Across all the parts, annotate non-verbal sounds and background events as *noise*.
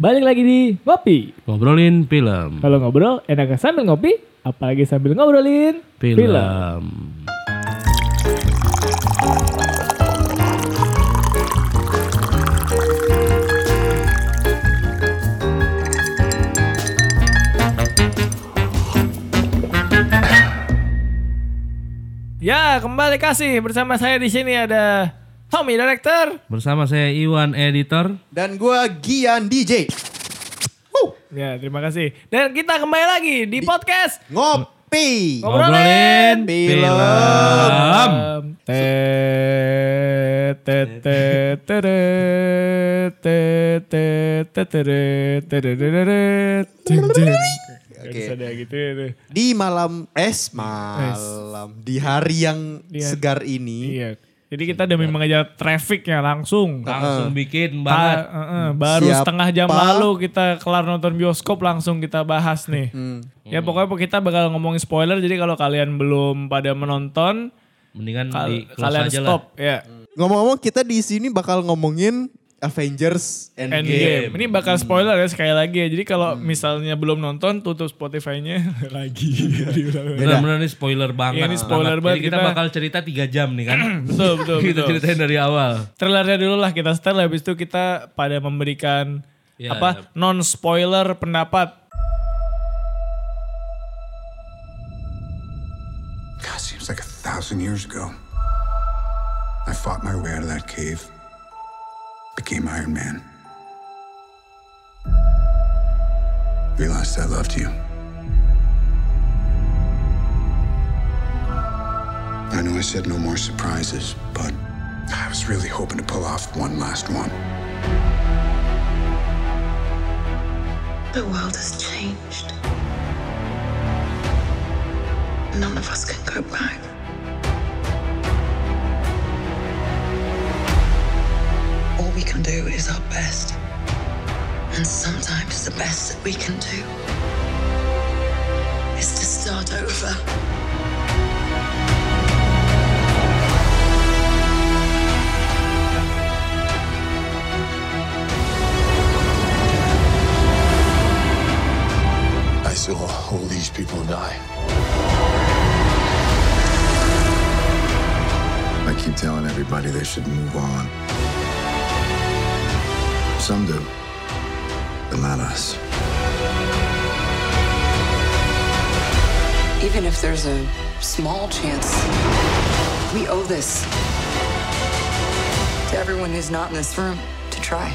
Balik lagi di Ngopi. Ngobrolin film. Kalau ngobrol enaknya sambil ngopi, apalagi sambil ngobrolin Film. Ya, kembali kasih bersama saya di sini ada Tommy Director. Bersama saya Iwan Editor. Dan gua Gian DJ. Ya, terima kasih. Dan kita kembali lagi di, podcast Ngopi. Ngobrolin Film. Um, Oke. gitu ya. Di malam es malam di hari yang Di hari- segar ini. Iya. Jadi kita demi mengejar trafficnya langsung. Langsung bikin Ta- banget. eh, eh, baru Siapa? setengah jam lalu kita kelar nonton bioskop langsung kita bahas nih. Hmm. Ya pokoknya kita bakal ngomongin spoiler jadi kalau kalian belum pada menonton Mendingan kal- di kalian aja stop lah. ya. Ngomong-ngomong kita di sini bakal ngomongin Avengers Endgame. Endgame. Ini bakal spoiler ya sekali lagi ya. Jadi kalau misalnya belum nonton tutup Spotify-nya *laughs* lagi. Benar-benar ini spoiler banget. Iya, ini spoiler banget. Jadi kita, Kita- bakal cerita 3 jam nih kan. *clears throat* betul betul kita betul. ceritain dari awal. Trailernya dulu lah kita setel habis itu kita pada memberikan Ya, apa non spoiler pendapat. God, seems like a thousand years ago. I fought my way out of that cave, became Iron Man. Realized I loved you. I know I said no more surprises, but I was really hoping to pull off one last one. The world has changed. None of us can go back. We can do is our best. And sometimes the best that we can do is to start over. I saw all these people die. I keep telling everybody they should move on. Some do, but not us. Even if there's a small chance, we owe this to everyone who's not in this room to try.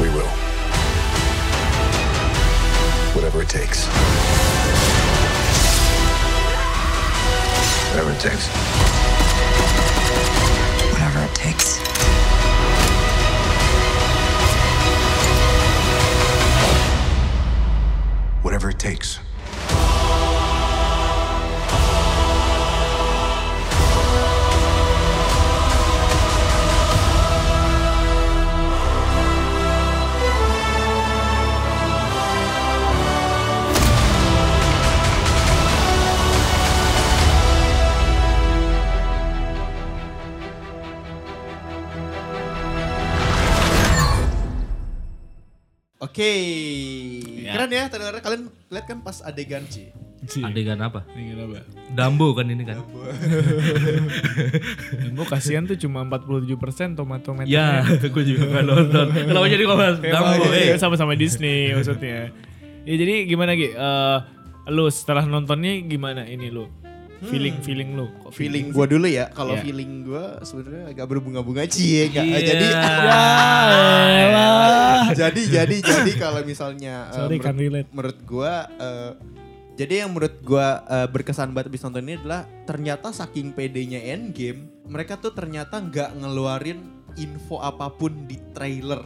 We will. Whatever it takes. Whatever it takes. Whatever it takes. Whatever it takes. Oke. Ya. Keren ya trailernya kalian lihat kan pas adegan sih. Adegan apa? Ini apa? Dumbo kan ini kan. Gue *laughs* kasihan tuh cuma 47% tomato Ya, *laughs* gue juga gak nonton. Kenapa jadi ngomong Dumbo? Eh, Eh, sama-sama Disney maksudnya. *laughs* Ya jadi gimana Gi? Eh, lu setelah nontonnya gimana ini lu? Feeling feeling lu? Kok Feeling gua dulu ya. Kalau Iya. feeling gua sebenarnya agak berbunga-bunga cie enggak. Iya. Jadi elah. jadi jadi jadi kalau misalnya eh, Sorry, kan menurut, relate. menurut gua eh, jadi yang menurut gua eh, berkesan banget abis nonton ini adalah ternyata saking pedenya Endgame mereka tuh ternyata nggak ngeluarin info apa pun di trailer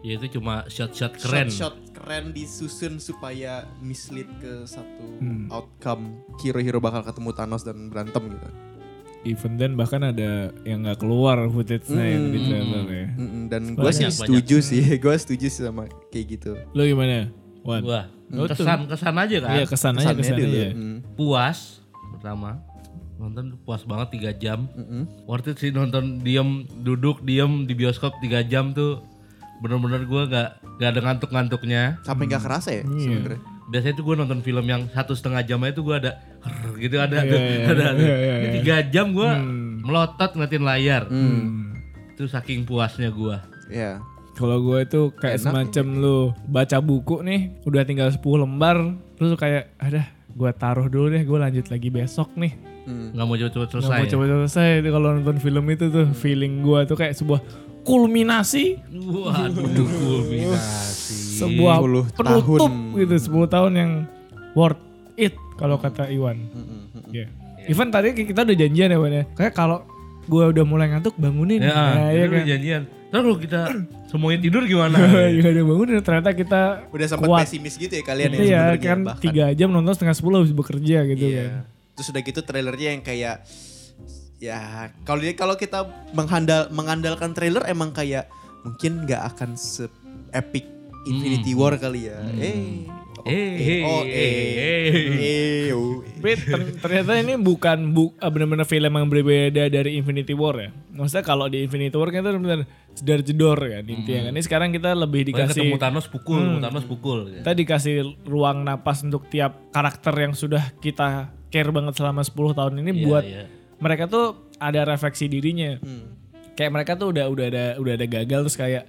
Ya itu cuma shot-shot keren. shot keren disusun supaya mislead ke satu Hmm. outcome hero-hero bakal ketemu Thanos dan berantem gitu Even then bahkan ada yang nggak keluar footage-nya yang di trailer ya. Mm-mm, dan gue sih Banyak, setuju sih *laughs* gue setuju sih sama kayak gitu Lu gimana? Wan. Tuh- kesan kesan aja kan. Iya kesan aja Kesannya kesan dulu aja. Mm. Puas pertama. nonton puas banget 3 jam. Worth it sih nonton diem duduk diem di bioskop 3 jam tuh bener-bener gue gak, gak ada ngantuk-ngantuknya. Sampai nggak kerasa ya sebenarnya. Biasanya tuh gue nonton film yang satu setengah jam aja tuh gue ada gitu ada tuh, iya, ada tuh. iya, iya, Ini tiga jam gue melotot ngeliatin layar. Itu saking puasnya gue. Iya. Kalau gue itu kayak Enak semacam lu baca buku nih, udah tinggal 10 lembar, terus kayak ada gue taruh dulu deh, gue lanjut lagi besok nih. Nggak mau cepet-cepet Nggak selesai. mau ya? coba selesai itu kalau nonton film itu tuh feeling gue tuh kayak sebuah kulminasi, Waduh, kulminasi. sebuah 10 penutup tahun. gitu, 10 tahun yang worth it kalau kata Iwan. Iya. Even tadi kita udah janjian ya Wan ya. Kayak kalau gue udah mulai ngantuk bangunin. Ya, Nah, iya udah kan. janjian. Terus kalau kita *clears throat* semuanya tidur gimana? Juga *laughs* udah bangunin ternyata kita Udah sempat kuat. pesimis gitu ya kalian Itu ya sebenarnya kan bahkan. tiga jam nonton setengah sepuluh habis bekerja gitu Iya. kan. Terus udah gitu trailernya yang kayak ya kalau dia kalau kita menghandal mengandalkan trailer emang kayak mungkin nggak akan se epic Infinity War kali ya. Eh. Eh, oh, eh, eh, eh, oh, eh. Ter- ternyata ini bukan bu bener-bener film yang berbeda dari Infinity War ya. Maksudnya kalau di Infinity War kan itu benar jedor-jedor kan intinya kan. Ini sekarang kita lebih Pokoknya ketemu dikasih Thanos pukul, ketemu Thanos pukul. gitu. kita dikasih ruang napas untuk tiap karakter yang sudah kita care banget selama 10 tahun ini Iya, buat iya. Mereka tuh ada refleksi dirinya. Kayak mereka tuh udah udah ada udah ada gagal terus kayak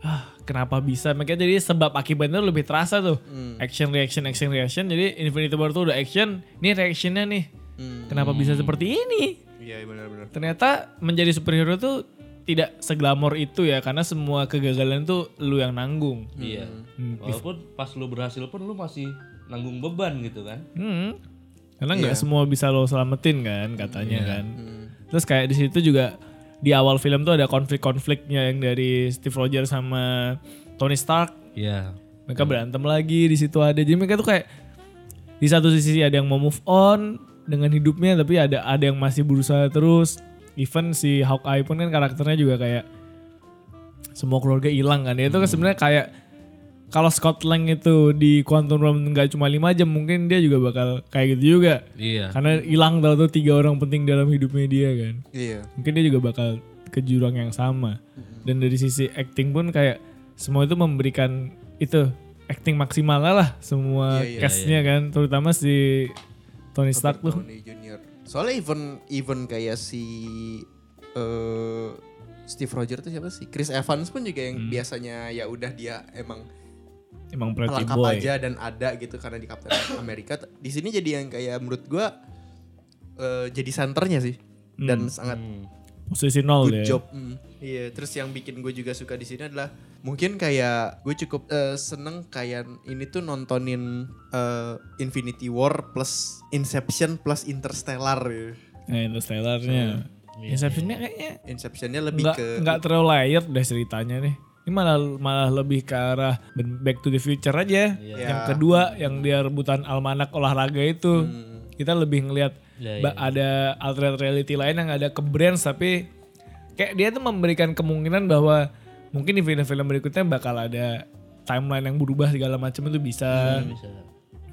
ah kenapa bisa mereka jadi sebab akibatnya lebih terasa tuh action reaction action reaction jadi Infinity War tuh udah action ini reactionnya nih kenapa bisa seperti ini Iya benar-benar. ternyata menjadi superhero tuh tidak seglamor itu ya karena semua kegagalan tuh lu yang nanggung Iya. Hmm. Walaupun pas lu berhasil pun lu masih nanggung beban gitu kan. Hmm. Karena nggak semua bisa lo selamatin kan katanya kan. Terus kayak di situ juga di awal film tuh ada konflik-konfliknya yang dari Steve Rogers sama Tony Stark. Iya. Mereka berantem lagi di situ ada. Jadi mereka tuh kayak di satu sisi ada yang mau move on dengan hidupnya tapi ada ada yang masih berusaha terus. Even si Hawkeye pun kan karakternya juga kayak semua keluarga hilang kan. Itu kan sebenarnya kayak kalau Scott Lang itu di Quantum Realm nggak cuma lima jam mungkin dia juga bakal kayak gitu juga. Iya. Karena hilang tau tuh tiga orang penting dalam hidupnya dia kan. Iya. Mungkin dia juga bakal ke jurang yang sama. Dan dari sisi acting pun kayak semua itu memberikan itu acting maksimal lah semua Iya, iya, castnya kan. Terutama si Tony Stark tuh. Downey Jr. Soalnya even even kayak si eh Steve Rogers tuh siapa sih? Chris Evans pun juga yang biasanya ya udah dia emang Emang pretty pelengkap boy. aja dan ada gitu karena di Captain *coughs* America di sini jadi yang kayak menurut gua eh, jadi senternya sih dan sangat Posisi nol good ya. job. Mm. Iya, terus yang bikin gue juga suka di sini adalah mungkin kayak gue cukup eh, seneng kayak ini tuh nontonin eh, Infinity War plus Inception plus Interstellar. ya. Nah Interstellar-nya. Inception-nya kayaknya Inceptionnya lebih nggak ke nggak terlalu layered deh ceritanya nih. Ini malah malah lebih ke arah Back to the Future aja. Yang Ya. kedua yang dia rebutan almanak olahraga itu. Kita lebih ngelihat Ya, ba- ada alternate reality lain yang ada ke brands tapi kayak dia tuh memberikan kemungkinan bahwa mungkin di film-film berikutnya bakal ada timeline yang berubah segala macam itu bisa Bisa.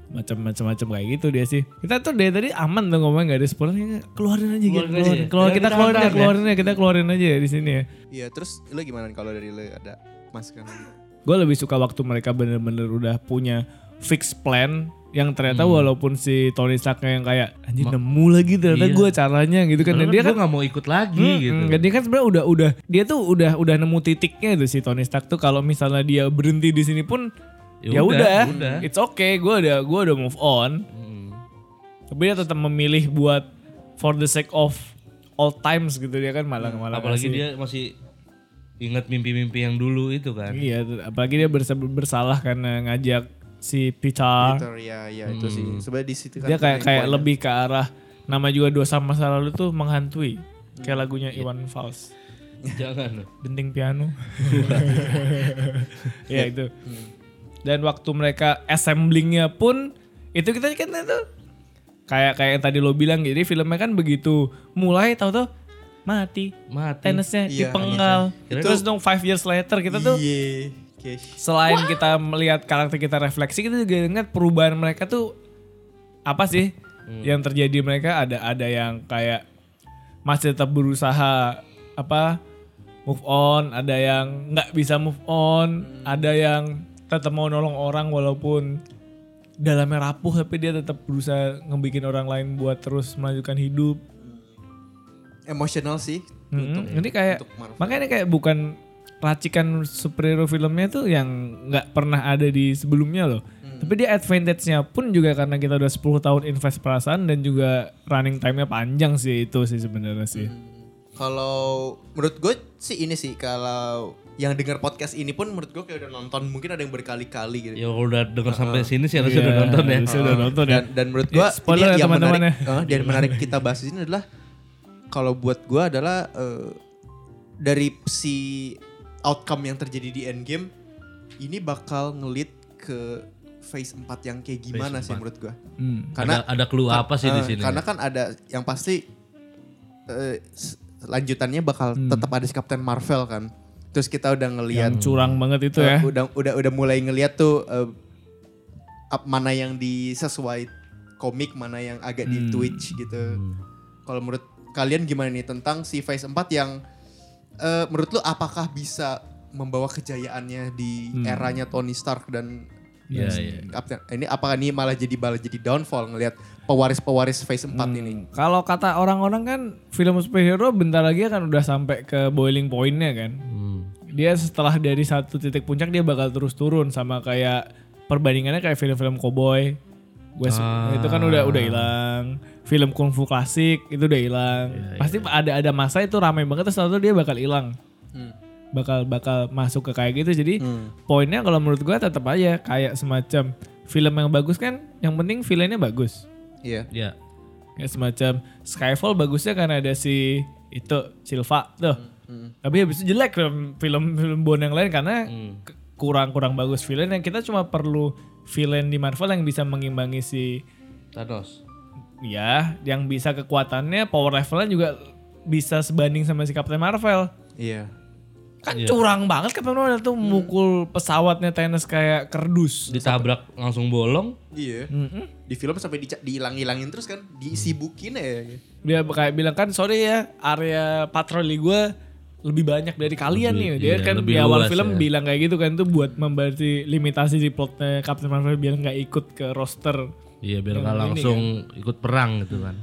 Macam-macam kayak gitu dia sih. Kita tuh dari tadi aman tuh ngomong nggak ada spoiler ya, keluarin aja gitu. Keluarin aja Keluarin, ya. keluar, Kita keluarin ya. keluarin aja, kita keluarin aja ya di sini ya. Iya, terus lu gimana kalau dari lu ada masukan? Gue lebih suka waktu mereka bener-bener udah punya fix plan yang ternyata Hmm. walaupun si Tony Stark yang kayak anjir nemu lagi ternyata Iya. gue caranya gitu kan. Dan dia kan nggak mau ikut lagi gitu. Hmm, dia kan sebenarnya udah udah dia tuh udah udah nemu titiknya itu si Tony Stark tuh kalau misalnya dia berhenti di sini pun Ya ya, udah, udah, udah. it's okay, gue udah gue udah move on. Mm. Tapi dia tetap memilih buat for the sake of all times gitu dia kan malah malah Apalagi ngasih- dia masih ingat mimpi-mimpi yang dulu itu kan. Iya, apalagi dia bersa- bersalah karena ngajak si Peter. Peter, ya, ya itu sih. Sebenarnya di situ kan Dia kayak kayak lebih ke arah nama juga dosa masa lalu tuh menghantui. Kayak lagunya Iwan Fals. Jangan. Denting piano. *laughs* *laughs* ya itu. Dan waktu mereka assemblingnya pun itu kita kan itu kayak kayak yang tadi lo bilang jadi filmnya kan begitu mulai tahu tuh mati. Mati. tenesnya Iya, dipenggal. iya. terus dong five years later kita tuh Iya. Selain kita melihat karakter kita refleksi kita juga ingat perubahan mereka tuh apa sih? Yang terjadi mereka ada ada yang kayak masih tetap berusaha apa move on, ada yang nggak bisa move on, ada yang tetap mau nolong orang walaupun dalamnya rapuh tapi dia tetap berusaha ngebikin orang lain buat terus melanjutkan hidup. Emosional sih. Mm-mm. Ini kayak untuk makanya ini kayak bukan racikan superhero filmnya tuh yang nggak pernah ada di sebelumnya loh. Hmm. Tapi dia advantage-nya pun juga karena kita udah 10 tahun invest perasaan dan juga running time-nya panjang sih itu sih sebenarnya sih. Hmm. Kalau menurut gue sih ini sih kalau yang dengar podcast ini pun menurut gue kayak udah nonton mungkin ada yang berkali-kali gitu. Ya kalau udah denger sampai sini sih harusnya Iya, udah nonton ya. harusnya udah nonton ya. dan, dan menurut gue Eh, spoiler ya yang menarik, ya. eh, dan menarik kita bahas di sini adalah kalau buat gue adalah eh, dari si outcome yang terjadi di Endgame ini bakal ngelit ke phase 4 yang kayak gimana sih 4. menurut gue. Hmm. Karena ada, ada clue apa sih di Eh, sini? Karena kan ada yang pasti eh, s- lanjutannya bakal Hmm. tetap ada si Captain Marvel kan. Terus kita udah ngelihat Yang curang banget itu ya. udah udah udah mulai ngelihat tuh ap- mana yang disesuai komik, mana yang agak di Hmm. Twitch gitu. Kalau menurut kalian gimana nih tentang si Phase 4 yang eh, menurut lu apakah bisa membawa kejayaannya di Hmm. eranya Tony Stark dan Iya, dan iya. Captain- ini apakah ini malah jadi malah jadi downfall ngelihat pewaris-pewaris Phase 4 Hmm. ini? Kalau kata orang-orang kan film superhero bentar lagi kan udah sampai ke boiling pointnya kan. Hmm. Dia setelah dari satu titik puncak dia bakal terus turun sama kayak perbandingannya kayak film-film cowboy. West Ah. itu kan udah udah hilang. Film kungfu klasik itu udah hilang. Iya, Pasti ada ada masa itu ramai banget terus satu dia bakal hilang. Hmm. Bakal bakal masuk ke kayak gitu. Jadi Hmm. poinnya kalau menurut gua tetap aja kayak semacam film yang bagus kan yang penting villainnya bagus. Iya. Ya. Kayak semacam Skyfall bagusnya karena ada si itu Silva tuh. Hmm. Tapi habis itu jelek film film film Bond yang lain karena Hmm. kurang kurang bagus villain yang kita cuma perlu villain di Marvel yang bisa mengimbangi si Thanos. ya yang bisa kekuatannya power levelnya juga bisa sebanding sama si Captain Marvel. Iya. Kan Iya. curang banget Captain Marvel tuh mukul pesawatnya Thanos kayak kerdus. Ditabrak langsung bolong. Iya. Mm-mm. Di film sampai dihilang-hilangin terus kan, disibukin ya. Dia kayak bilang kan sorry ya area patroli gue lebih banyak dari kalian Lebih- nih. Dia iya, kan di awal luas film ya. bilang kayak gitu kan tuh buat membatasi limitasi di plotnya Captain Marvel biar nggak ikut ke roster. Iya biar nggak ini langsung ikut perang gitu kan.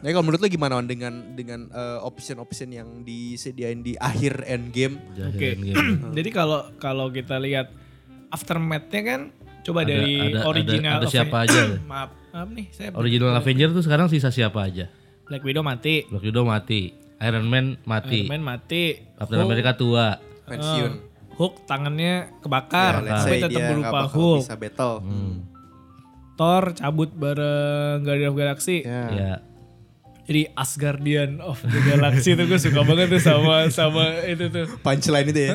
Nah kalau menurut lu gimana Wan dengan dengan eh, option-option yang disediain di akhir endgame? Oke. Jahirin game. *clears throat* Jadi kalau kalau kita lihat aftermath-nya kan coba Ada- dari ada- ada- original ada siapa Aven- aja? *clears throat* maaf, maaf nih saya Original Avenger tuh sekarang sisa siapa aja? Black Widow mati, Black Widow mati, Iron Man mati, Iron Man mati, Captain Hulk- America tua. Pensiun. eh, Hulk tangannya kebakar, Ya, let's tapi say tetap berupa bakal Hulk. bisa battle. Hmm. Thor cabut bareng Guardian of Galaxy. Ya. Ya. Jadi Asgardian of the Galaxy itu gue suka banget tuh sama sama itu tuh. Punchline itu ya.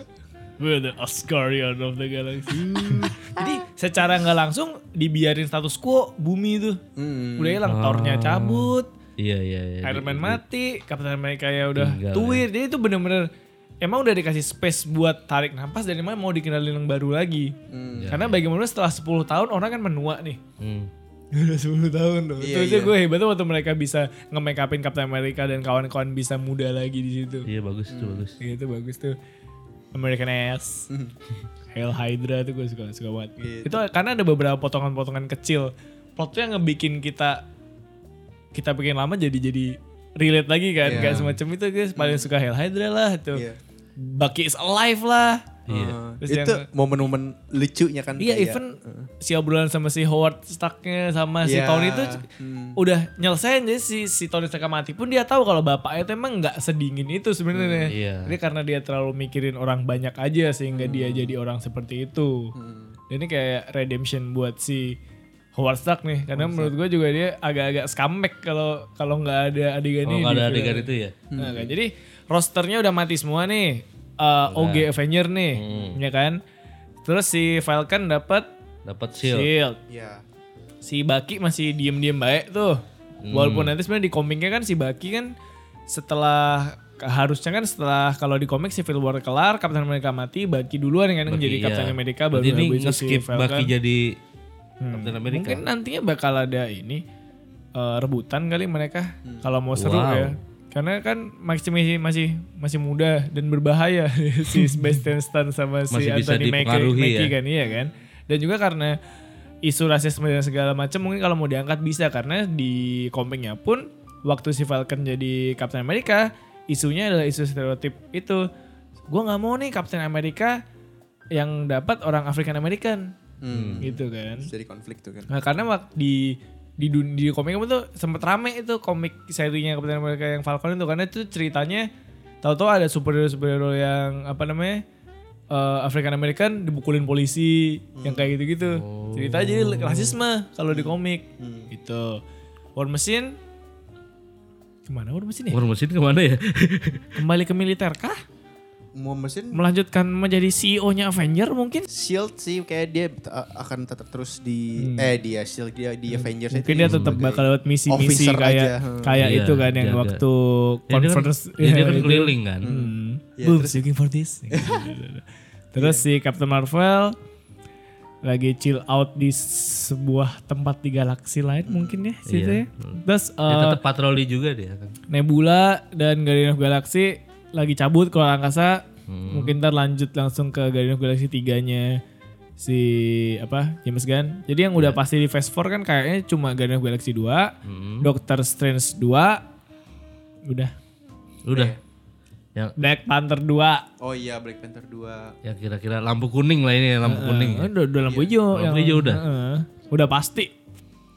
*laughs* We're the Asgardian of the Galaxy. *laughs* Jadi secara nggak langsung dibiarin status quo bumi itu. Hmm. Udah hilang Thor-nya cabut, Iya iya iya. Iron Man mati, Captain America ya udah Tinggal, tuir. Jadi itu bener-bener emang udah dikasih space buat tarik nafas dan emang mau dikenalin yang baru lagi. Hmm. Karena bagaimana setelah 10 tahun orang kan menua nih. Hmm. Udah 10 tahun loh. Iya, itu aja iya. gue hebat tuh waktu mereka bisa nge-make upin Captain America dan kawan-kawan bisa muda lagi di situ. Iya bagus Hmm. tuh bagus. Gitu bagus tuh. American Ass. Hail Hydra tuh gue suka suka banget. Gitu. Itu karena ada beberapa potongan-potongan kecil. Plotnya ngebikin kita kita bikin lama jadi jadi relate lagi kan. Iya. Kayak semacam itu guys paling suka Hail Hydra lah tuh. Iya. Bucky is alive lah. Iya. Uh, Terus itu yang- momen-momen lucunya kan. Iya, kayak, even si obrolan sama si Howard Starknya sama si Iya. Tony itu Hmm. udah nyelesain jadi si si Tony Stark mati pun dia tahu kalau bapaknya itu emang nggak sedingin itu sebenarnya. iya. Jadi karena dia terlalu mikirin orang banyak aja sehingga dia jadi orang seperti itu. Hmm. Dan ini kayak redemption buat si Howard Stark nih karena menurut gue juga dia agak-agak scumbag kalau kalau nggak ada adegan Kalau ini. nggak di ada film. adegan itu ya. Nah, kan. Jadi rosternya udah mati semua nih. Uh, OG Avenger nih, Hmm. ya kan? Terus si Falcon dapat Dapat shield. shield. Iya. Si Baki masih diem-diem baik tuh. Hmm. Walaupun nanti sebenarnya di komiknya kan si Baki kan setelah harusnya kan setelah kalau di komik Civil War kelar, Captain America mati, Baki duluan yang kan Baki, jadi iya. Captain America baru itu si. Baki jadi Captain America. Mungkin nantinya bakal ada ini eh, rebutan kali mereka kalau mau seru Wow. ya. Karena kan masih masih masih masih muda dan berbahaya *laughs* si Sebastian Stan sama si Masih Anthony Mackie, ya. kan iya kan. Dan juga karena isu rasisme dan segala macam mungkin kalau mau diangkat bisa karena di komiknya pun waktu si Falcon jadi Captain America isunya adalah isu stereotip itu. Gua nggak mau nih Captain America yang dapat orang African American Hmm. gitu kan. Jadi konflik tuh kan. Nah, karena waktu di di di komik itu sempet rame itu komik serinya Captain America yang Falcon itu karena itu ceritanya tahu-tahu ada superhero superhero yang apa namanya eh, African American dibukulin polisi yang kayak gitu-gitu. Cerita jadi rasisme kalau di komik gitu. War Machine ke mana War Machine ya? War Machine ke mana ya? Kembali ke militer kah? Mau mesin Melanjutkan menjadi CEO-nya Avenger mungkin? Shield sih kayak dia akan tetap terus di eh dia Shield dia di Avengers Hmm. Mungkin dia tetap bakal lewat misi-misi kayak aja, hmm. kayak Iya, itu kan yang jaga. waktu Ya, dia kan, conference ya, dia kan itu. keliling kan. Hmm. Ya, Boom, terus- looking for this. *laughs* terus si Captain Marvel lagi chill out di sebuah tempat di galaksi lain mungkin ya situ Iya. ya. Terus Dia uh, tetap patroli juga dia kan. Nebula dan Guardian of Galaxy lagi cabut ke luar angkasa. Hmm. Mungkin ntar lanjut langsung ke Guardian of Galaxy 3-nya si apa James Gunn. Jadi yang Iya. udah pasti di Phase 4 kan kayaknya cuma Guardian of Galaxy 2, Hmm. Doctor Strange 2, udah. Udah. Yang Black Panther 2. Oh iya Black Panther 2. yang kira-kira lampu kuning lah ini lampu kuning. Eh, udah, udah lampu hijau. Lampu yang- hijau udah. Heeh. udah pasti.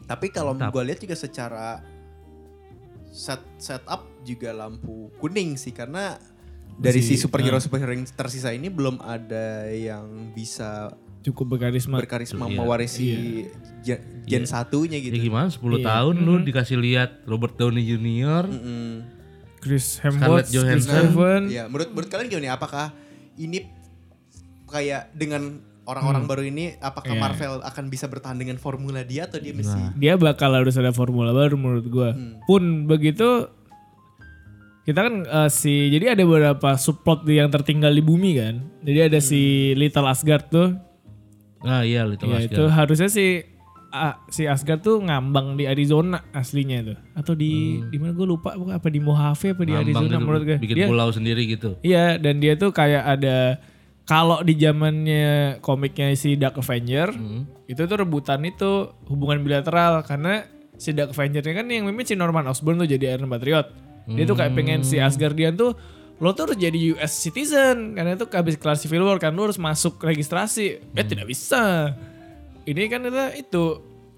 Tapi kalau gue lihat juga secara set setup juga lampu kuning sih karena dari si Masih, superhero superhero yang tersisa ini belum ada yang bisa Cukup berkarisma. berkarisma Iya. mewarisi gen, gen satunya Ya gitu. gimana 10 Iya. tahun lu dikasih lihat Robert Downey Jr. Mm-mm. Chris Scarlett Hemsworth, Chris. Evans. Ya, menurut menurut kalian gimana? Apakah ini kayak dengan orang-orang baru ini apakah Iya. Marvel akan bisa bertahan dengan formula dia atau dia mesti dia bakal harus ada formula baru menurut gua. Hmm. Pun begitu kita kan eh, si jadi ada beberapa subplot yang tertinggal di bumi kan. Jadi ada si Little Asgard tuh. Ah iya Little Ya Asgard. itu harusnya si ah, si Asgard tuh ngambang di Arizona aslinya tuh. Atau di di mana gue lupa bukan apa di Mojave apa di Hmm. Ngambang Arizona gitu, menurut gue. bikin Dia- pulau sendiri gitu. Iya dan dia tuh kayak ada kalau di zamannya komiknya si Dark Avenger Hmm. itu tuh rebutan itu hubungan bilateral karena si Dark Avenger ini kan yang mimpin si Norman Osborn tuh jadi Iron Patriot. Dia tuh kayak pengen si Asgardian tuh lo tuh harus jadi US citizen karena itu habis kelar Civil War kan lo harus masuk registrasi. Eh tidak bisa. Ini kan itu, itu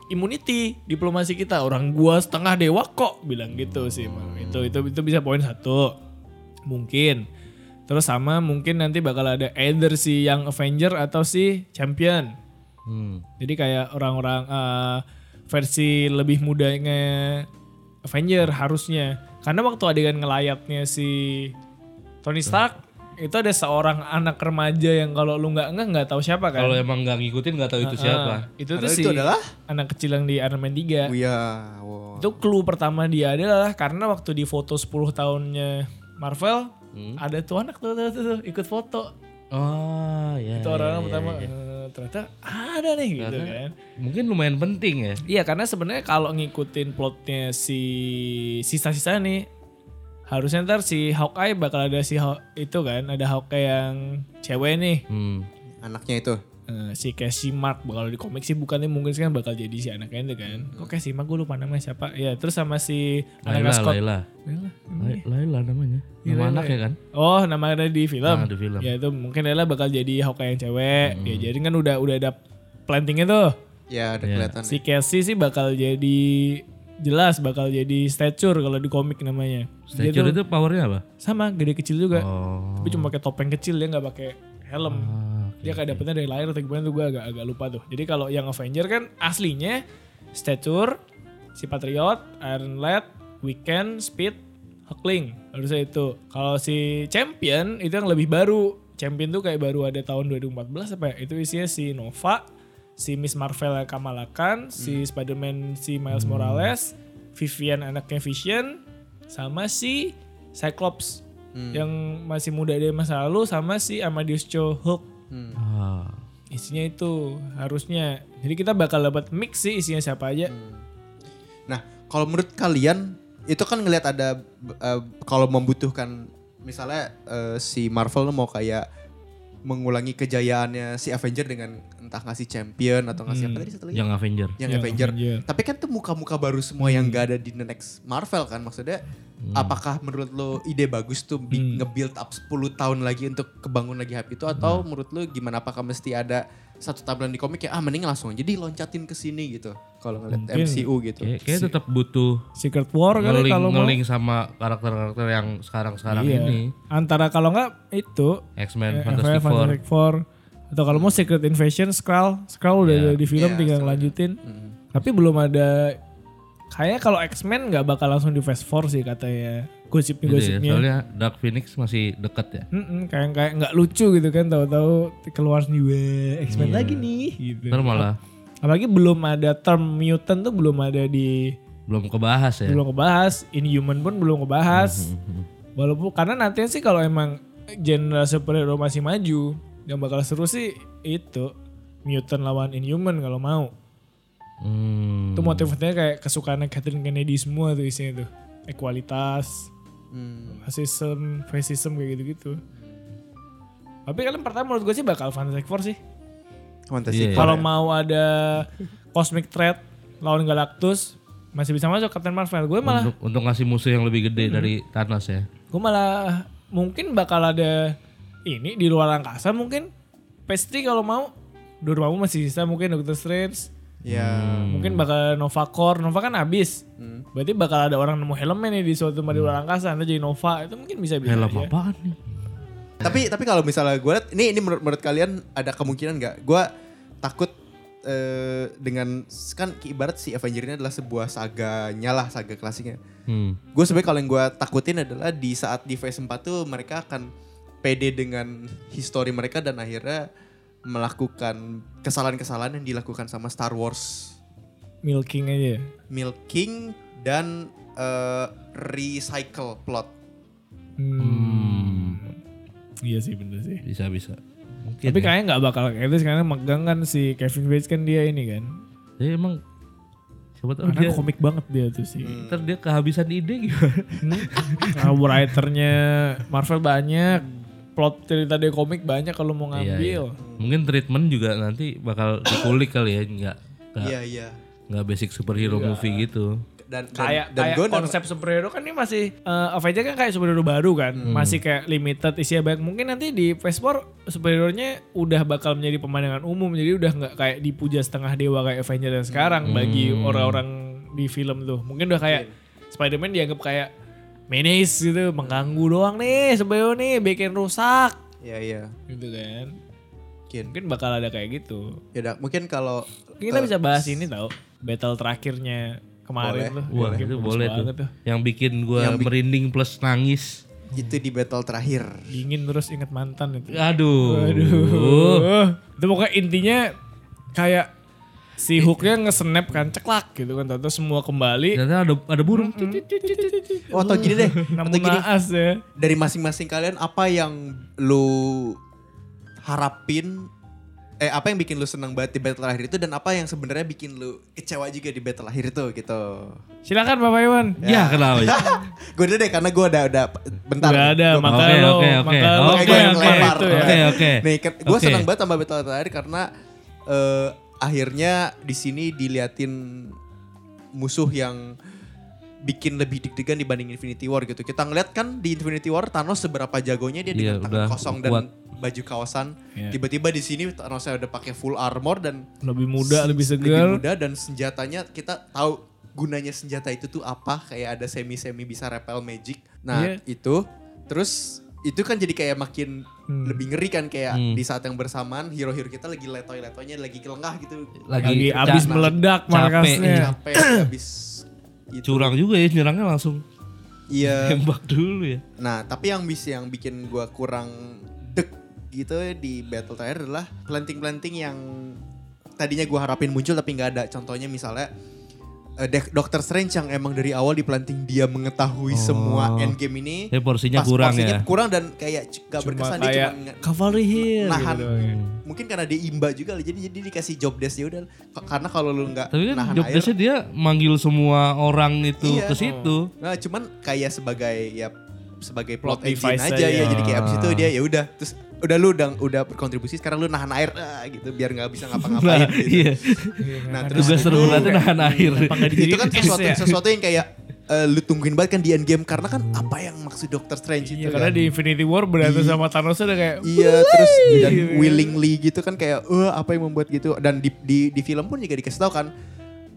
immunity diplomasi kita orang gua setengah dewa kok bilang gitu sih. Itu itu itu bisa poin satu. Mungkin. Terus sama mungkin nanti bakal ada either si yang Avenger atau si Champion. Hmm. Jadi kayak orang-orang eh, versi lebih mudanya Avenger harusnya. Karena waktu adegan ngelayatnya si Tony Stark itu ada seorang anak remaja yang kalau lu nggak nggak nggak tahu siapa kan. Kalau emang nggak ngikutin nggak tahu itu siapa. Ah, itu tuh si itu adalah anak kecil yang di Iron Man 3. Oh iya, wow. Itu clue pertama dia adalah karena waktu di foto 10 tahunnya Marvel Hmm. ada tuh anak tuh, tuh, tuh, tuh, ikut foto. Oh iya. itu iya, orang iya, pertama iya. eh, ternyata ada nih gitu Karena- kan. Mungkin lumayan penting ya. Iya karena sebenarnya kalau ngikutin plotnya si sisa-sisa nih harusnya ntar si Hawkeye bakal ada si Haw- itu kan ada Hawkeye yang cewek nih Hmm. Anaknya itu. Eh, si Casey Mark kalau di komik sih bukannya mungkin kan bakal jadi si anaknya itu kan kok Casey Mark gue lupa namanya siapa ya terus sama si Laila, anaknya Scott Laila. Laila. Lai- Laila namanya. Iya, Nama Laila anaknya kan? oh namanya di film Nah, di film. ya itu mungkin Laila bakal jadi Hawkeye yang cewek Hmm. ya jadi kan udah udah ada plantingnya tuh Ya, udah Iya. kelihatan. Si Casey sih bakal jadi jelas bakal jadi stature kalau di komik namanya. Stature tuh itu powernya apa? sama gede kecil juga. Oh. Tapi cuma pakai topeng kecil dia nggak pakai helm. Ah, dia kayak dapetnya dari lahir atau gimana tuh gue agak agak lupa tuh. Jadi kalau yang Avenger kan aslinya stature, si Patriot, Iron Lad, Weekend, Speed, Hulkling harusnya itu. Kalau si Champion itu yang lebih baru. Champion tuh kayak baru ada tahun 2014 apa ya? Itu isinya si Nova, si Miss Marvel yang Kamala Khan, si Spider-Man si Miles Morales, Vivian anaknya Vision, sama si Cyclops yang masih muda dari masa lalu sama si Amadeus Cho Hulk. Ah. isinya itu harusnya. Jadi kita bakal dapat mix sih isinya siapa aja. Nah, kalau menurut kalian itu kan ngelihat ada eh, kalau membutuhkan misalnya eh, si Marvel mau kayak mengulangi kejayaannya si Avenger dengan entah ngasih champion atau ngasih apa tadi satu lagi? Yang Avenger. yang Yang Avenger. Avenger. Tapi kan tuh muka-muka baru semua yang gak ada di the next Marvel kan maksudnya. Apakah menurut lo ide bagus tuh bi- nge-build up 10 tahun lagi untuk kebangun lagi hype itu atau menurut lo gimana apakah mesti ada satu tampilan di komik ya ah mending langsung aja loncatin ke sini gitu kalau ngeliat Mungkin. MCU gitu. Kayak, kayak tetap butuh Secret War kali kalau mau. ngeling sama karakter-karakter yang sekarang-sekarang Iya. ini. Antara kalau nggak itu X-Men, eh, Fantastic Four. Fantastic Four. Atau kalau mau Secret Invasion, Skrull, Skrull udah ada di film Iya, tinggal lanjutin. Tapi belum ada kayaknya kalau X-Men nggak bakal langsung di Phase 4 sih katanya. Gitu ya, Gosip-gosipnya. soalnya Dark Phoenix masih deket ya. Mm-mm, kayak kayak nggak lucu gitu kan tahu-tahu keluar juga X-Men Iya. lagi nih gitu. Ntar malah Apalagi belum ada term mutant tuh belum ada di belum kebahas ya. belum kebahas, Inhuman pun belum kebahas. Walaupun karena nantinya sih kalau emang genre superhero masih maju, yang bakal seru sih itu mutant lawan Inhuman kalau mau. Hmm. Itu motifnya kayak kesukaan Catherine Kennedy semua tuh isinya tuh. Ekualitas, Hmm. racism, fascism kayak gitu-gitu. Tapi kalian pertama menurut gue sih bakal Fantastic Four sih. Fantastic Iya. Four Kalau ya. mau ada Cosmic Threat lawan Galactus masih bisa masuk Captain Marvel. Gue malah untuk untuk ngasih musuh yang lebih gede dari Thanos ya. gue malah mungkin bakal ada ini di luar angkasa mungkin Pastry kalau mau Dormammu masih sisa mungkin Doctor Strange Ya. mungkin bakal Nova Core Nova kan habis berarti bakal ada orang nemu helmnya nih di suatu tempat di luar angkasa nanti jadi Nova itu mungkin bisa bisa Helm aja. apaan nih? Tapi tapi kalau misalnya gue liat ini ini menurut, menurut kalian ada kemungkinan nggak? Gue takut eh, dengan kan ibarat si Avenger ini adalah sebuah saga nyala saga klasiknya. Hmm. Gue sebenarnya kalau yang gue takutin adalah di saat di phase 4 tuh mereka akan pede dengan histori mereka dan akhirnya melakukan kesalahan-kesalahan yang dilakukan sama Star Wars milking aja milking dan eh, recycle plot. Hmm. iya sih bener sih Bisa bisa. Mungkin. tapi ya. kayaknya nggak bakal kayak itu karena megang kan si Kevin Feige kan dia ini kan Tapi emang siapa tahu dia komik banget dia tuh sih ntar dia kehabisan ide gimana? Nah, writernya Marvel banyak, plot cerita dia komik banyak kalau mau Iya, ngambil. Mungkin treatment juga nanti bakal dikulik kali ya, nggak nggak Iya iya. nggak basic superhero movie gitu. Dan dan, Kayak dan kayak gue konsep superhero kan ini masih eh Avenger kan kayak superhero baru kan, Hmm. masih kayak limited isinya banyak. Mungkin nanti di Phase 4 superhero-nya udah bakal menjadi pemandangan umum, jadi udah nggak kayak dipuja setengah dewa kayak Avenger yang sekarang bagi Hmm. orang-orang di film tuh. Mungkin udah kayak Spider-Man dianggap kayak menace gitu, mengganggu doang nih superhero nih, bikin rusak Iya iya. gitu kan. Mungkin. Mungkin bakal ada kayak gitu. Ya udah, mungkin kalau Kita eh, bisa bahas ini tau battle terakhirnya kemarin Boleh, tuh. Wah itu boleh tuh. banget Yang bikin gua Yang bi- merinding plus nangis. itu di battle terakhir. Dingin terus inget mantan itu. Aduh. Aduh. Itu pokoknya intinya kayak si hooknya nge-snap kan ceklak gitu kan. Terus semua kembali. Ternyata ada ada burung. Oh atau gini deh, *laughs* atau gini naas ya. dari masing-masing kalian apa yang lu harapin eh apa yang bikin lu senang banget di battle terakhir itu dan apa yang sebenarnya bikin lu kecewa juga di battle akhir itu gitu. Silakan Bapak Iwan. Ya kenapa? *laughs* ya? gue udah deh karena gue udah udah bentar. Udah ada, Gua- maka Oke, lo, oke, oke. maka lo yang oke, lempar. itu ya. Oke, oke. Nih, gue Oke. senang banget sama battle terakhir karena eh, akhirnya di sini diliatin musuh yang bikin lebih deg-degan dibanding Infinity War gitu. Kita ngeliat kan di Infinity War Thanos seberapa jagonya dia Iya, dengan tangan udah kosong kuat. dan baju kawasan. Iya. Tiba-tiba di sini Thanos udah pakai full armor dan Lebih muda, lebih lebih segar. muda dan senjatanya kita tahu gunanya senjata itu tuh apa kayak ada semi-semi bisa repel magic. Nah, Iya. itu terus itu kan jadi kayak makin Hmm. lebih ngeri kan kayak Hmm. di saat yang bersamaan hero-hero kita lagi letoy-letoynya lagi kelengah gitu. Lagi ca- abis meledak capek, markasnya. capek habis *clears throat* itu. Curang juga ya nyerangnya langsung Iya. tembak dulu ya. Nah, tapi yang bisa yang bikin gua kurang deg gitu di battle terakhir adalah planting-planting yang tadinya gua harapin muncul tapi nggak ada. Contohnya misalnya Dek- Doctor Strange yang emang dari awal diplanting dia mengetahui semua endgame ini. Tapi porsinya pas kurang porsinya ya. kurang dan kayak gak Cuma berkesan dia kayak cuma nge- cavalry here nahan. gitu. ya. Mungkin karena dia imba juga jadi jadi dikasih job desk ya udah karena kalau lu nggak Tapi kan nahan job air. desk-nya dia manggil semua orang itu Iya. ke situ. Nah, cuman kayak sebagai ya sebagai plot, Plot engine device aja, aja. ya. Jadi kayak abis itu dia ya udah terus udah lu udah udah berkontribusi sekarang lu nahan air ah, gitu biar nggak bisa *laughs* Nah, ngapa-ngapain gitu. iya. Nah, terus Tugas itu- terberatnya nahan air. Apa nggak itu kan es sesuatu ya? sesuatu yang kayak eh, lu tungguin banget kan di endgame karena kan apa yang maksud Doctor Strange itu Iya karena kan. di Infinity War berantem sama Thanos udah kayak Iya terus dan Gitu. willingly gitu kan kayak eh apa yang membuat gitu dan di di di film pun juga dikasih tahu kan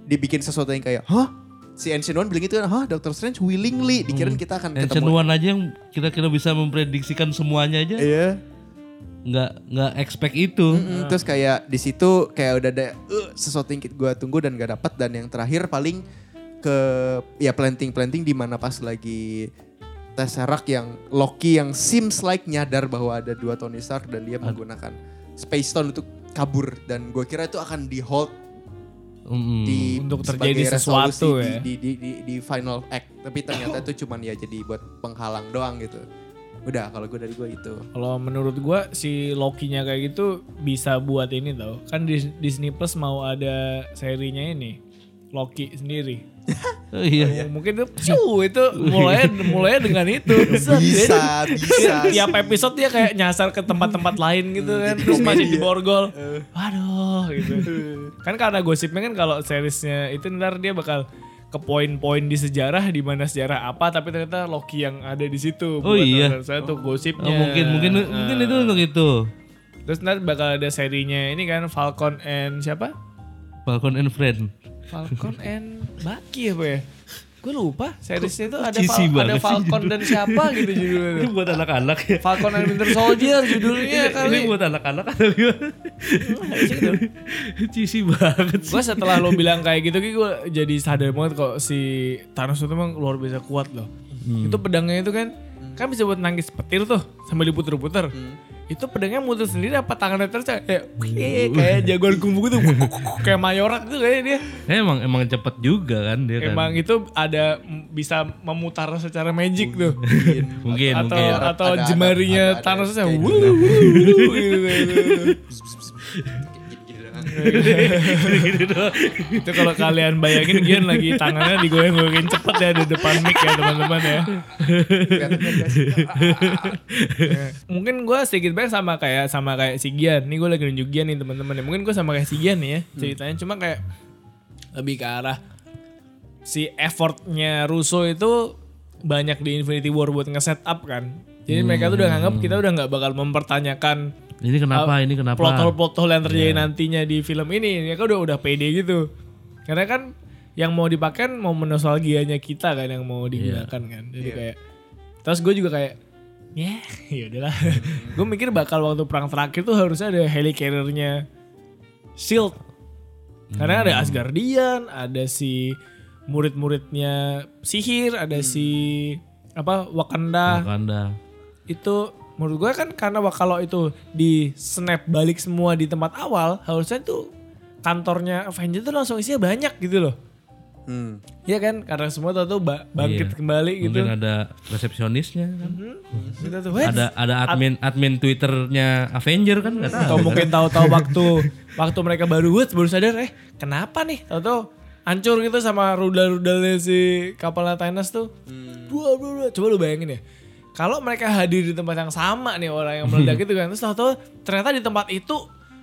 dibikin sesuatu yang kayak hah si Ancient One bilang gitu kan hah Doctor Strange willingly dikirain kita akan Ancient ketemu One aja yang kira-kira bisa memprediksikan semuanya aja. Iya Nggak nggak expect itu. Mm-mm, terus kayak di situ kayak udah ada eh, sesuatu yang gue tunggu dan gak dapat dan yang terakhir paling ke ya planting planting di mana pas lagi Tesseract yang Loki yang seems like nyadar bahwa ada dua Tony Stark dan dia menggunakan Space Stone untuk kabur dan gue kira itu akan di hold Mm-mm. di Untuk sebagai terjadi sesuatu resolusi ya. di, di, di, di final act tapi ternyata itu cuman ya jadi buat penghalang doang gitu udah kalau gue dari gue itu Kalau menurut gua si Loki-nya kayak gitu bisa buat ini tau. Kan di Disney Plus mau ada serinya ini. Loki sendiri. *laughs* Oh, iya. Mungkin itu piu, itu mulai *laughs* mulai dengan itu. Bisa dia- bisa *laughs* Tiap episode dia kayak nyasar ke tempat-tempat lain gitu kan. Terus masih di borgol. Waduh gitu. Kan karena gosipnya kan kalau seriesnya itu ntar dia bakal ke poin-poin di sejarah di mana sejarah apa tapi ternyata Loki yang ada di situ. Oh, buat iya. Saya tuh gosipnya. Oh, mungkin mungkin mungkin itu untuk itu. Terus nanti bakal ada serinya ini kan Falcon and siapa? Falcon and Friend. Falcon and Bucky apa ya? Gue lupa seriesnya itu ada, Fal- ada banget Falcon dan siapa gitu judulnya. Ini *laughs* buat anak-anak ya. Falcon and Winter Soldier judulnya kali. Ini buat anak-anak atau gimana? Cheesy banget sih. Gue setelah lo bilang kayak gitu, gue jadi sadar banget kok si Thanos itu emang luar biasa kuat loh. Itu pedangnya itu kan, kan bisa buat nangis petir tuh sambil diputer-puter. Itu pedangnya muter sendiri apa tangannya terus kayak "Wih," kayak jagoan kungfu gitu, *laughs* kayak mayorak tuh kayak dia. Emang emang cepet juga kan dia kan. Emang itu ada bisa memutar secara magic tuh. *laughs* mungkin atau mungkin. atau ada- jemarinya Thanos gitu. wuh, *laughs* gitu, *laughs* itu kalau kalian bayangin Gian lagi tangannya digoyang-goyangin cepet ya di depan mic ya teman-teman ya. *laughs* Mungkin gue sedikit banyak sama kayak sama kayak si Gian. Nih gue lagi nunjuk Gian nih teman-teman ya. Mungkin gue sama kayak si Gian nih ya ceritanya. Cuma kayak lebih ke arah si effortnya Russo itu banyak di Infinity War buat nge-set up kan. Jadi mereka tuh udah nganggap kita udah nggak bakal mempertanyakan Ini kenapa? uh, Ini kenapa? plot hole plot hole yang terjadi nantinya di film ini ya kan udah udah pede gitu. Karena kan yang mau dipakai mau nostalgianya kita kan yang mau digunakan kan. Jadi kayak terus gue juga kayak ya *laughs* ya udahlah. *laughs* Gue mikir bakal waktu perang terakhir tuh harusnya ada helicarriernya shield karena ada Asgardian ada si murid-muridnya sihir ada si apa Wakanda. Wakanda. itu menurut gue kan karena kalau itu di snap balik semua di tempat awal harusnya tuh kantornya Avenger tuh langsung isinya banyak gitu loh Hmm. Iya kan karena semua tuh tuh ba- bangkit Iya. kembali gitu Mungkin ada resepsionisnya kan. Gitu tuh, "Wes." Ada ada admin admin Twitternya Avenger kan nggak tahu. atau mungkin tahu-tahu waktu waktu mereka baru wes baru sadar eh kenapa nih tahu-tahu hancur gitu sama rudal-rudalnya si kapalnya Thanos tuh buah. coba lu bayangin ya kalau mereka hadir di tempat yang sama nih orang yang meledak *laughs* gitu kan terus tahu-tahu ternyata di tempat itu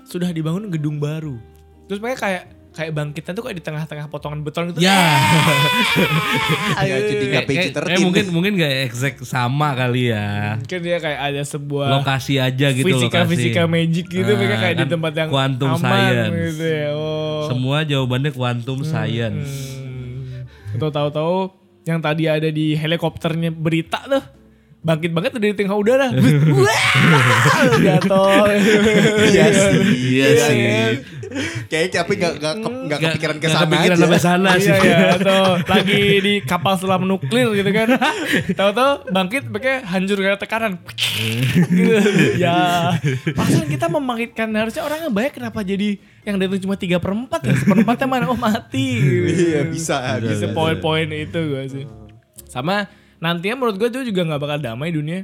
sudah dibangun gedung baru terus mereka kayak kayak bangkitnya tuh kayak di tengah-tengah potongan beton gitu Ya. *laughs* Ya, jadi nggak Kayak- PG-13. kayak mungkin mungkin nggak exact sama kali ya. mungkin dia kayak ada sebuah Lokasi aja gitu fisika lokasi. fisika magic gitu Nah, mereka kayak di kan tempat yang quantum aman science. gitu ya oh Semua jawabannya quantum science. Hmm. Atau tahu-tahu yang tadi ada di helikopternya berita tuh bangkit banget dari tengah udara. *laughs* Jatuh. Iya sih. Iya sih. Kayaknya tapi gak, gak, ke- Nggak- kepikiran ke nggak sana kepikiran aja. sana sih. Iya iya tuh *laughs* lagi di kapal selam nuklir gitu kan. *laughs* Tahu-tahu bangkit pakai hancur karena tekanan. gitu. Ya. Pasan kita membangkitkan harusnya orangnya baik kenapa jadi yang datang cuma tiga per 4 ya seperempatnya mana oh mati. Iya bisa. Bisa bisa. poin-poin itu gue sih. Sama nantinya menurut gue tuh juga nggak bakal damai dunia.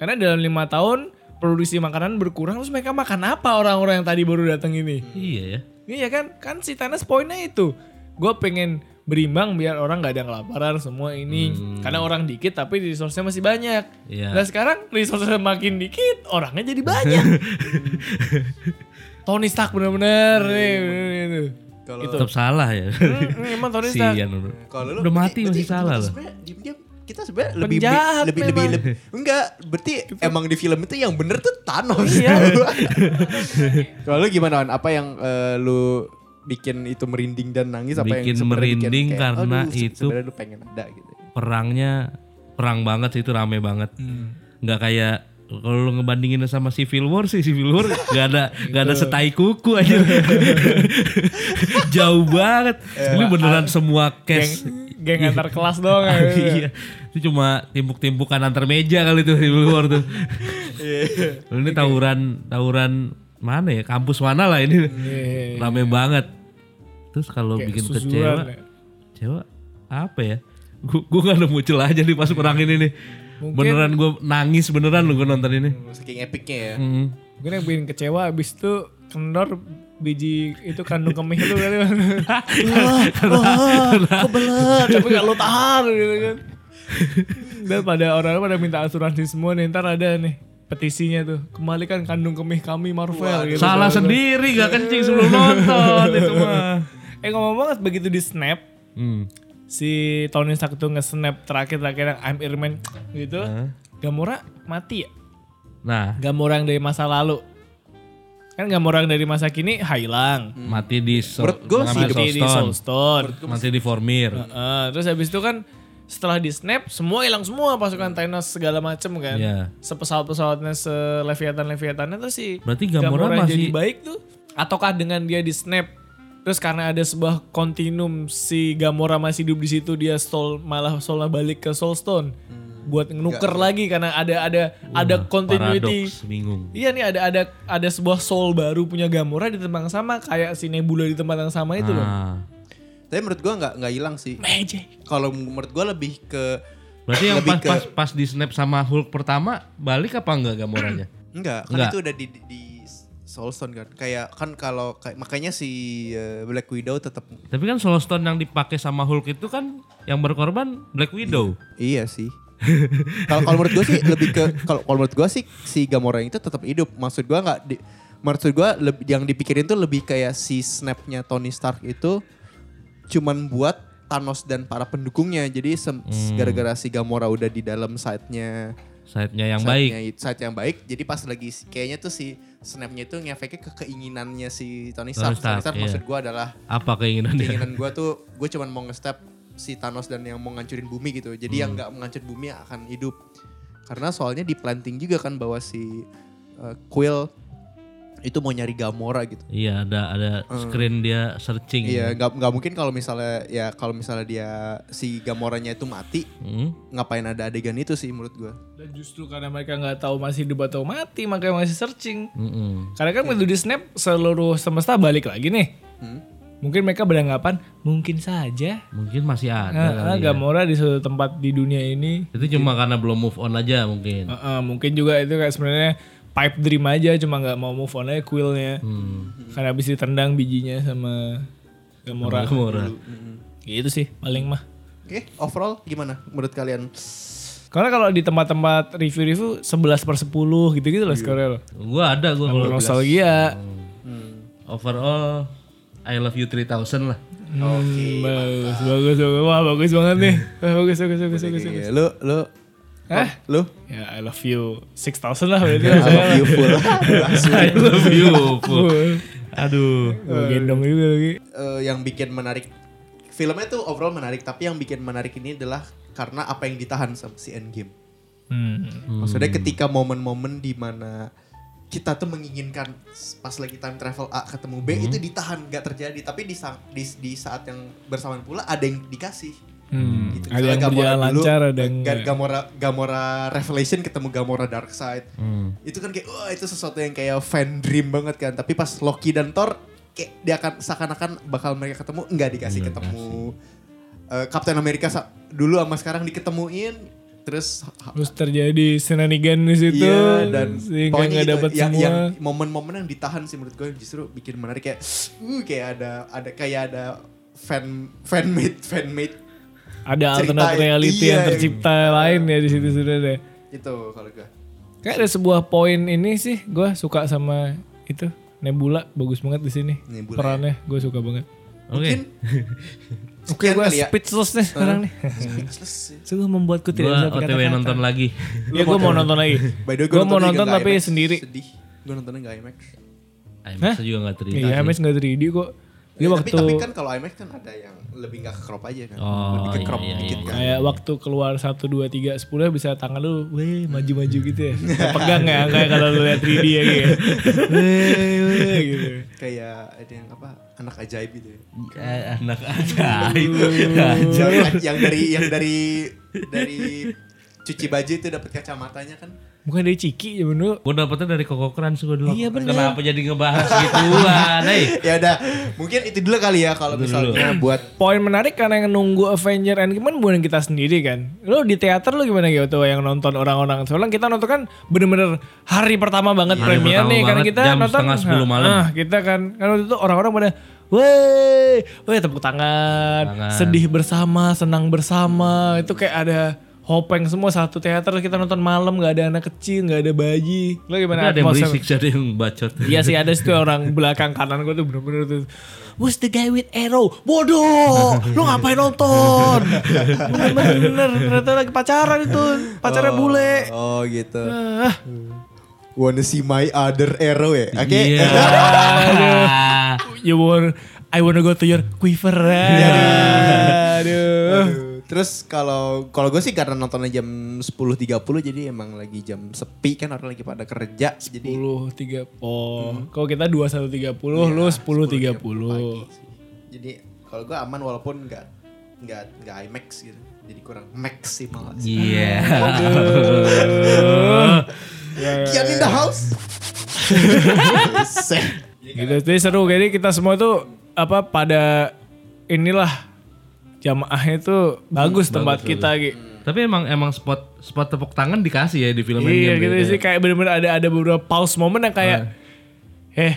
Karena dalam lima tahun produksi makanan berkurang terus mereka makan apa orang-orang yang tadi baru datang ini? Iya ya. Iya kan? Kan si Thanos poinnya itu. Gue pengen berimbang biar orang nggak ada yang kelaparan semua ini. Karena orang dikit tapi resource-nya masih banyak. Iya. Nah sekarang resource-nya makin dikit, orangnya jadi banyak. *laughs* Tony Stark bener-bener nih. bener-bener itu. Kalau Itu. Tetap salah ya. Hmm, emang Tony Stark. Kalau lu Udah mati masih salah loh. Kita sebenarnya lebih Penjahat lebih lebih, memang. lebih enggak berarti emang di film itu yang bener tuh Thanos. Iya. *laughs* Kalau lu gimana Wan? Apa yang eh, lu bikin itu merinding dan nangis apa yang Bikin sebenarnya merinding kayak, karena "Aduh, se- itu- sebenarnya lu pengen ada gitu. Perangnya perang banget sih itu rame banget. Hmm. Nggak kayak kalau lu ngebandingin sama Civil War sih Civil War gak ada gak ada setai kuku aja *laughs* jauh banget ini beneran semua cash Geng antar kelas doang ya. *laughs* iya itu cuma timpuk-timpukan antar meja kali tuh Civil War tuh Lalu ini tawuran tawuran mana ya kampus mana lah ini Iya. rame banget terus kalau bikin kecewa ya. kecewa apa ya gue gue gak nemu celah aja nih pas perang ini nih Mungkin- beneran gue nangis beneran lu gue nonton ini Saking epicnya ya. Hmm. Mungkin yang bikin kecewa abis itu kendor biji itu kandung kemih itu kan. Wah, kebelet. Tapi gak lo tahan gitu kan. Dan pada orang pada minta asuransi semua nih. Ntar ada nih petisinya tuh. Kembalikan kandung kemih kami Marvel gitu. Salah sendiri gak kencing sebelum nonton itu mah. *laughs* Eh ngomong banget begitu di snap. Hmm. Si Tony Stark tuh nge-snap terakhir-terakhir yang I'm Iron Man gitu. Gamora mati ya? Nah, Gamora yang dari masa lalu. Kan Gamora yang dari masa kini hilang. mati di so Menurut gua sih mati di Soul Soul Stone. Stone. Mati di Formir. Heeh, terus habis itu kan setelah di snap semua hilang semua pasukan Thanos segala macem kan. Iya. Sepesawat-pesawatnya seleviatan-leviatannya terus si Berarti Gamora masih- jadi baik tuh. Ataukah dengan dia di snap terus karena ada sebuah kontinum si Gamora masih hidup di situ dia soul malah soulnya balik ke Soul Stone buat nuker lagi karena ada ada ada continuity. Paradox, bingung. Iya nih ada ada ada sebuah soul baru punya Gamora di tempat yang sama kayak si Nebula di tempat yang sama itu loh. Ah. Tapi menurut gua nggak nggak hilang sih. Kalau menurut gua lebih ke Berarti yang pas, ke- pas, pas di snap sama Hulk pertama balik apa enggak Gamoranya? *clears throat* Enggak, kan Enggak. itu udah di di, di Soulstone kan. Kayak kan kalau kayak makanya si uh, Black Widow tetap Tapi kan Soul Stone yang dipakai sama Hulk itu kan yang berkorban Black Widow. iya sih. Kalau kalau menurut gue sih lebih ke kalau kalau menurut gue sih si Gamora itu tetap hidup. Maksud gue nggak di, maksud gue lebih yang dipikirin tuh lebih kayak si snapnya Tony Stark itu cuman buat Thanos dan para pendukungnya. Jadi sem- gara-gara si Gamora udah di dalam side-nya Side-nya yang baik. side-nya- side yang baik. Jadi pas lagi kayaknya tuh si snapnya itu ngefeknya ke keinginannya si Tony Stark. Tony Stark, Tony Stark iya. maksud gue adalah Apa keinginannya? keinginan gue tuh gue cuman mau nge-step si Thanos dan yang mau ngancurin bumi gitu. Jadi yang nggak menghancur bumi akan hidup. Karena soalnya di planting juga kan bahwa si uh, Quill itu mau nyari Gamora gitu. Iya ada ada screen dia searching. Iya, nggak nggak mungkin kalau misalnya ya kalau misalnya dia si Gamoranya itu mati, Hmm? ngapain ada adegan itu sih menurut gue. Dan justru karena mereka nggak tahu masih hidup atau mati, makanya masih searching. Mm-mm. Karena kan begitu di snap seluruh semesta balik lagi nih. Hmm. Mungkin mereka beranggapan mungkin saja Mungkin masih ada. nah, ya. Gamora di suatu tempat di dunia ini. Itu cuma karena belum move on aja mungkin. Heeh, mungkin juga itu kayak sebenarnya pipe dream aja cuma nggak mau move on aja Quillnya. Hmm. Karena habis ditendang bijinya sama Gamora. Gamora. Gitu sih paling mah. Oke, overall gimana menurut kalian? Karena kalau di tempat-tempat review-review 11 per 10 gitu-gitu lah skornya loh. Gua ada gua kalau Nostalgia. overall I love you 3000 lah. Oke. Bagus, bagus, bagus. Wah, bagus banget nih. Wah, bagus, bagus, bagus, bagus, bagus. Lu lu Hah? lu Ya, I love you 6000 lah berarti. *laughs* *laughs* I love you full. I love you. full. Aduh. Gue gendong juga lagi. Eh, yang bikin menarik filmnya tuh overall menarik tapi yang bikin menarik ini adalah karena apa yang ditahan sama si Endgame Hmm. Maksudnya ketika momen-momen di mana kita tuh menginginkan pas lagi time travel A ketemu B itu ditahan nggak terjadi tapi di, sa- di di saat yang bersamaan pula ada yang dikasih. Hmm. Gitu. Ada yang Gamora berjalan dulu, lancar, ada yang Ga- enggak. Gamora Gamora Revelation ketemu Gamora Darkseid. Hmm. Itu kan kayak wah itu sesuatu yang kayak fan dream banget kan. Tapi pas Loki dan Thor kayak dia akan seakan-akan bakal mereka ketemu nggak dikasih ketemu. Eh, Captain America dulu sama sekarang diketemuin terus Terus terjadi senanigan di situ Iya dan sehingga nggak itu, dapat yang, semua. yang momen-momen yang ditahan sih menurut gue justru bikin menarik kayak uh kayak ada ada kayak ada fan fan made fan made ada alternate yang- reality iya, yang tercipta lain ya di situ sudah deh. itu kalau gue. Kayak ada sebuah poin ini sih, gue suka sama itu Nebula bagus banget di sini. Nebula, Perannya gue suka banget. Oke. Mungkin *laughs* Oke, sekian gue ya. speechless nih sekarang nih. Speechless sih. Sungguh membuatku tidak Gua bisa OTW berkata-kata. nonton lagi. Ya gue mau nonton lagi. By the way, Gue mau nonton tapi sendiri. Sedih. Gue nontonnya gak IMAX. IMAX juga gak terima. Iya, IMAX nggak 3D kok. Dia Eh, waktu tapi, tapi kan kalau IMAX kan ada yang lebih gak ke crop aja kan. Oh, lebih ke crop iya, iya, dikit iya. kan. kayak waktu keluar 1 2 3 10 bisa tangan lu weh maju-maju gitu ya. Nggak *laughs* Pegang ya kayak kalau lu lihat 3D ya gitu. *laughs* Weh, weh, gitu. Kayak ada yang apa anak ajaib gitu ya. Kayak anak ajaib. yang, yang dari yang dari dari cuci baju itu dapat kacamatanya kan. Bukan dari Ciki ya bener. Gue dapetnya dari Koko Crunch gue dulu. Iya, bener. Kenapa jadi ngebahas gituan? Hei. *laughs* ya udah, mungkin itu dulu kali ya kalau misalnya buat Poin menarik karena yang nunggu Avenger Endgame kan bukan kita sendiri kan. Lu di teater lu gimana gitu yang nonton orang-orang. Soalnya kita nonton kan bener-bener hari pertama banget Hari premier pertama nih. Karena kita jam nonton setengah 10 malam. Ah, kita kan kan waktu itu orang-orang pada Weh, weh tepuk tangan, Tangan. sedih bersama, senang bersama. Itu kayak ada hopeng semua satu teater kita nonton malam nggak ada anak kecil nggak ada bayi. Lo gimana? ada yang berisik, ada yang bacot. Iya sih ada situ *laughs* orang belakang kanan gue tuh bener-bener tuh Who's the guy with arrow? Bodoh! Lu ngapain nonton? Bener-bener ternyata lagi pacaran itu Pacarnya bule Oh gitu. ah, Wanna see my other arrow ya? Oke. Iya. *laughs* You want I wanna go to your quiver Aduh. Terus kalau kalau gue sih karena nontonnya jam 10.30 jadi emang lagi jam sepi kan orang lagi pada kerja jadi 10 tiga Oh Kalau kita 21.30 Iya, Lu 10.30 pagi sih. Jadi kalau gue aman walaupun nggak nggak nggak IMAX gitu. Jadi kurang maksimal. Iya. *laughs* Kian in the house. *laughs* Gitu jadi seru jadi kita semua tuh apa pada inilah jamaahnya tuh bagus tempat kita gitu Tapi emang emang spot spot tepuk tangan dikasih ya di film iya Endgame gitu ya. sih. Kayak bener-bener ada ada beberapa pause momen yang kayak eh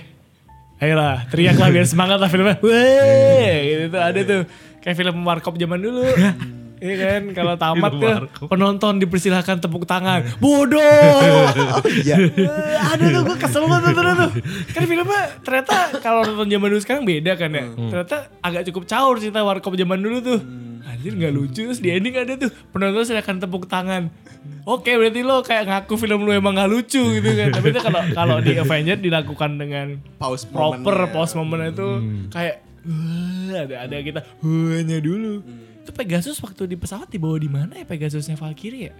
ayolah teriaklah biar semangat lah filmnya. *laughs* Weh gitu tuh ada tuh. Kayak film warkop zaman dulu *laughs* Iya kan kalau tamat tuh penonton dipersilahkan tepuk tangan *laughs* bodoh Iya. *laughs* Aduh tuh gue kesel banget tuh, tuh, tuh. Kan filmnya ternyata kalau nonton zaman dulu sekarang beda kan ya. Ternyata agak cukup caur cerita warkop zaman dulu tuh. Anjir gak lucu terus di ending ada tuh penonton silakan tepuk tangan. Oke berarti lo kayak ngaku film lu emang gak lucu gitu kan. Tapi itu kalau kalau di Avenger dilakukan dengan Pause proper momennya. pause moment itu kayak "Wah, ada ada kita hanya dulu. Itu Pegasus waktu di pesawat dibawa di mana ya Pegasusnya Valkyrie ya?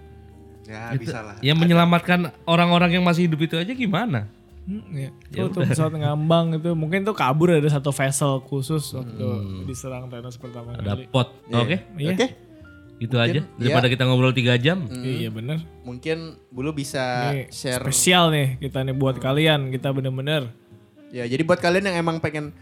Ya bisa lah. Yang menyelamatkan orang-orang yang masih hidup itu aja gimana? Hmm, ya. Tuh, tuh pesawat ngambang itu mungkin tuh kabur ada satu vessel khusus waktu diserang Thanos pertama Ada kali. pot. Oke. Iya. Oke. Itu aja. Daripada kita ngobrol 3 jam. Iya bener. Mungkin Bulu bisa Ini share spesial nih kita nih buat kalian. Kita bener-bener. Ya, jadi buat kalian yang emang pengen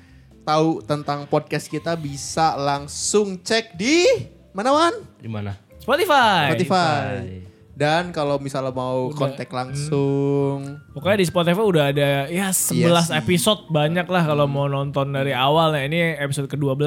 tahu tentang podcast kita bisa langsung cek di mana Wan? Di mana? Spotify. Spotify. Dan kalau misalnya mau kontak langsung, Pokoknya di Spotify udah ada ya 11 Iya episode banyak lah kalau mau nonton dari awal. Nah ini episode ke-12.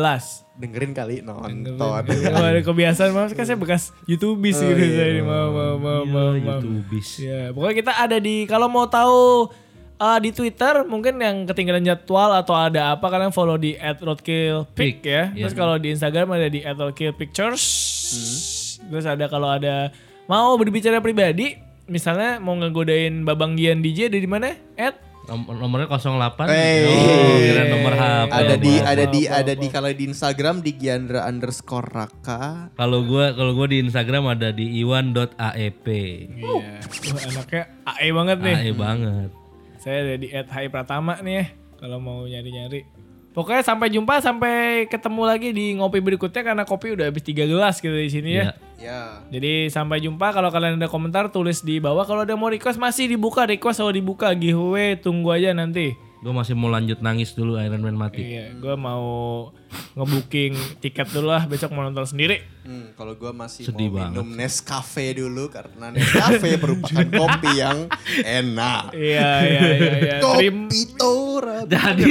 dengerin kali nonton. Kalau *laughs* ada kebiasaan maaf kan saya bekas YouTubis gitu saya ini mau mau mau mau mau. Youtubis. Ya, pokoknya kita ada di kalau mau tahu uh, di Twitter mungkin yang ketinggalan jadwal atau ada apa kalian follow di @roadkillpic Pic, ya. iya. Terus kalau di Instagram ada di @roadkillpictures. Terus ada kalau ada mau berbicara pribadi, misalnya mau ngegodain Babang Gian DJ ada di mana? At Nom- nomornya 08. Hey. Oh, kira nomor HP. ada di Maaf, ada di maaf, ada di kalau di Instagram di Giandra underscore Raka. Kalau gua kalau gua di Instagram ada di iwan.aep. Iya. Wah, anaknya AE banget nih. AE banget. Saya ada di Hai Pratama nih ya. Kalau mau nyari-nyari. Pokoknya sampai jumpa, sampai ketemu lagi di ngopi berikutnya karena kopi udah habis 3 gelas gitu di sini ya. Iya. Ya. Jadi sampai jumpa kalau kalian ada komentar tulis di bawah. Kalau ada mau request masih dibuka, request selalu dibuka. Giveaway tunggu aja nanti. Gua masih mau lanjut nangis dulu Iron Man mati. Iya, gue mau ngebooking tiket dulu lah besok mau nonton sendiri. Hmm, kalau gua masih Sedih mau banget. minum Nescafe dulu karena Nescafe merupakan *laughs* kopi yang enak. Iya, iya, iya, iya. *laughs* Kopi Tora. Jadi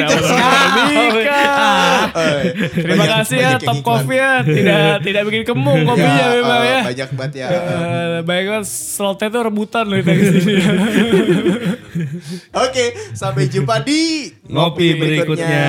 Terima kasih ya Top. Coffee ya. Tidak *laughs* tidak bikin kemung kopinya Ya, memang eh, ya. Banyak banget ya. Eh, Banyak banget slotnya tuh rebutan loh kita sini. Oke, sampai jumpa di Ngopi berikutnya.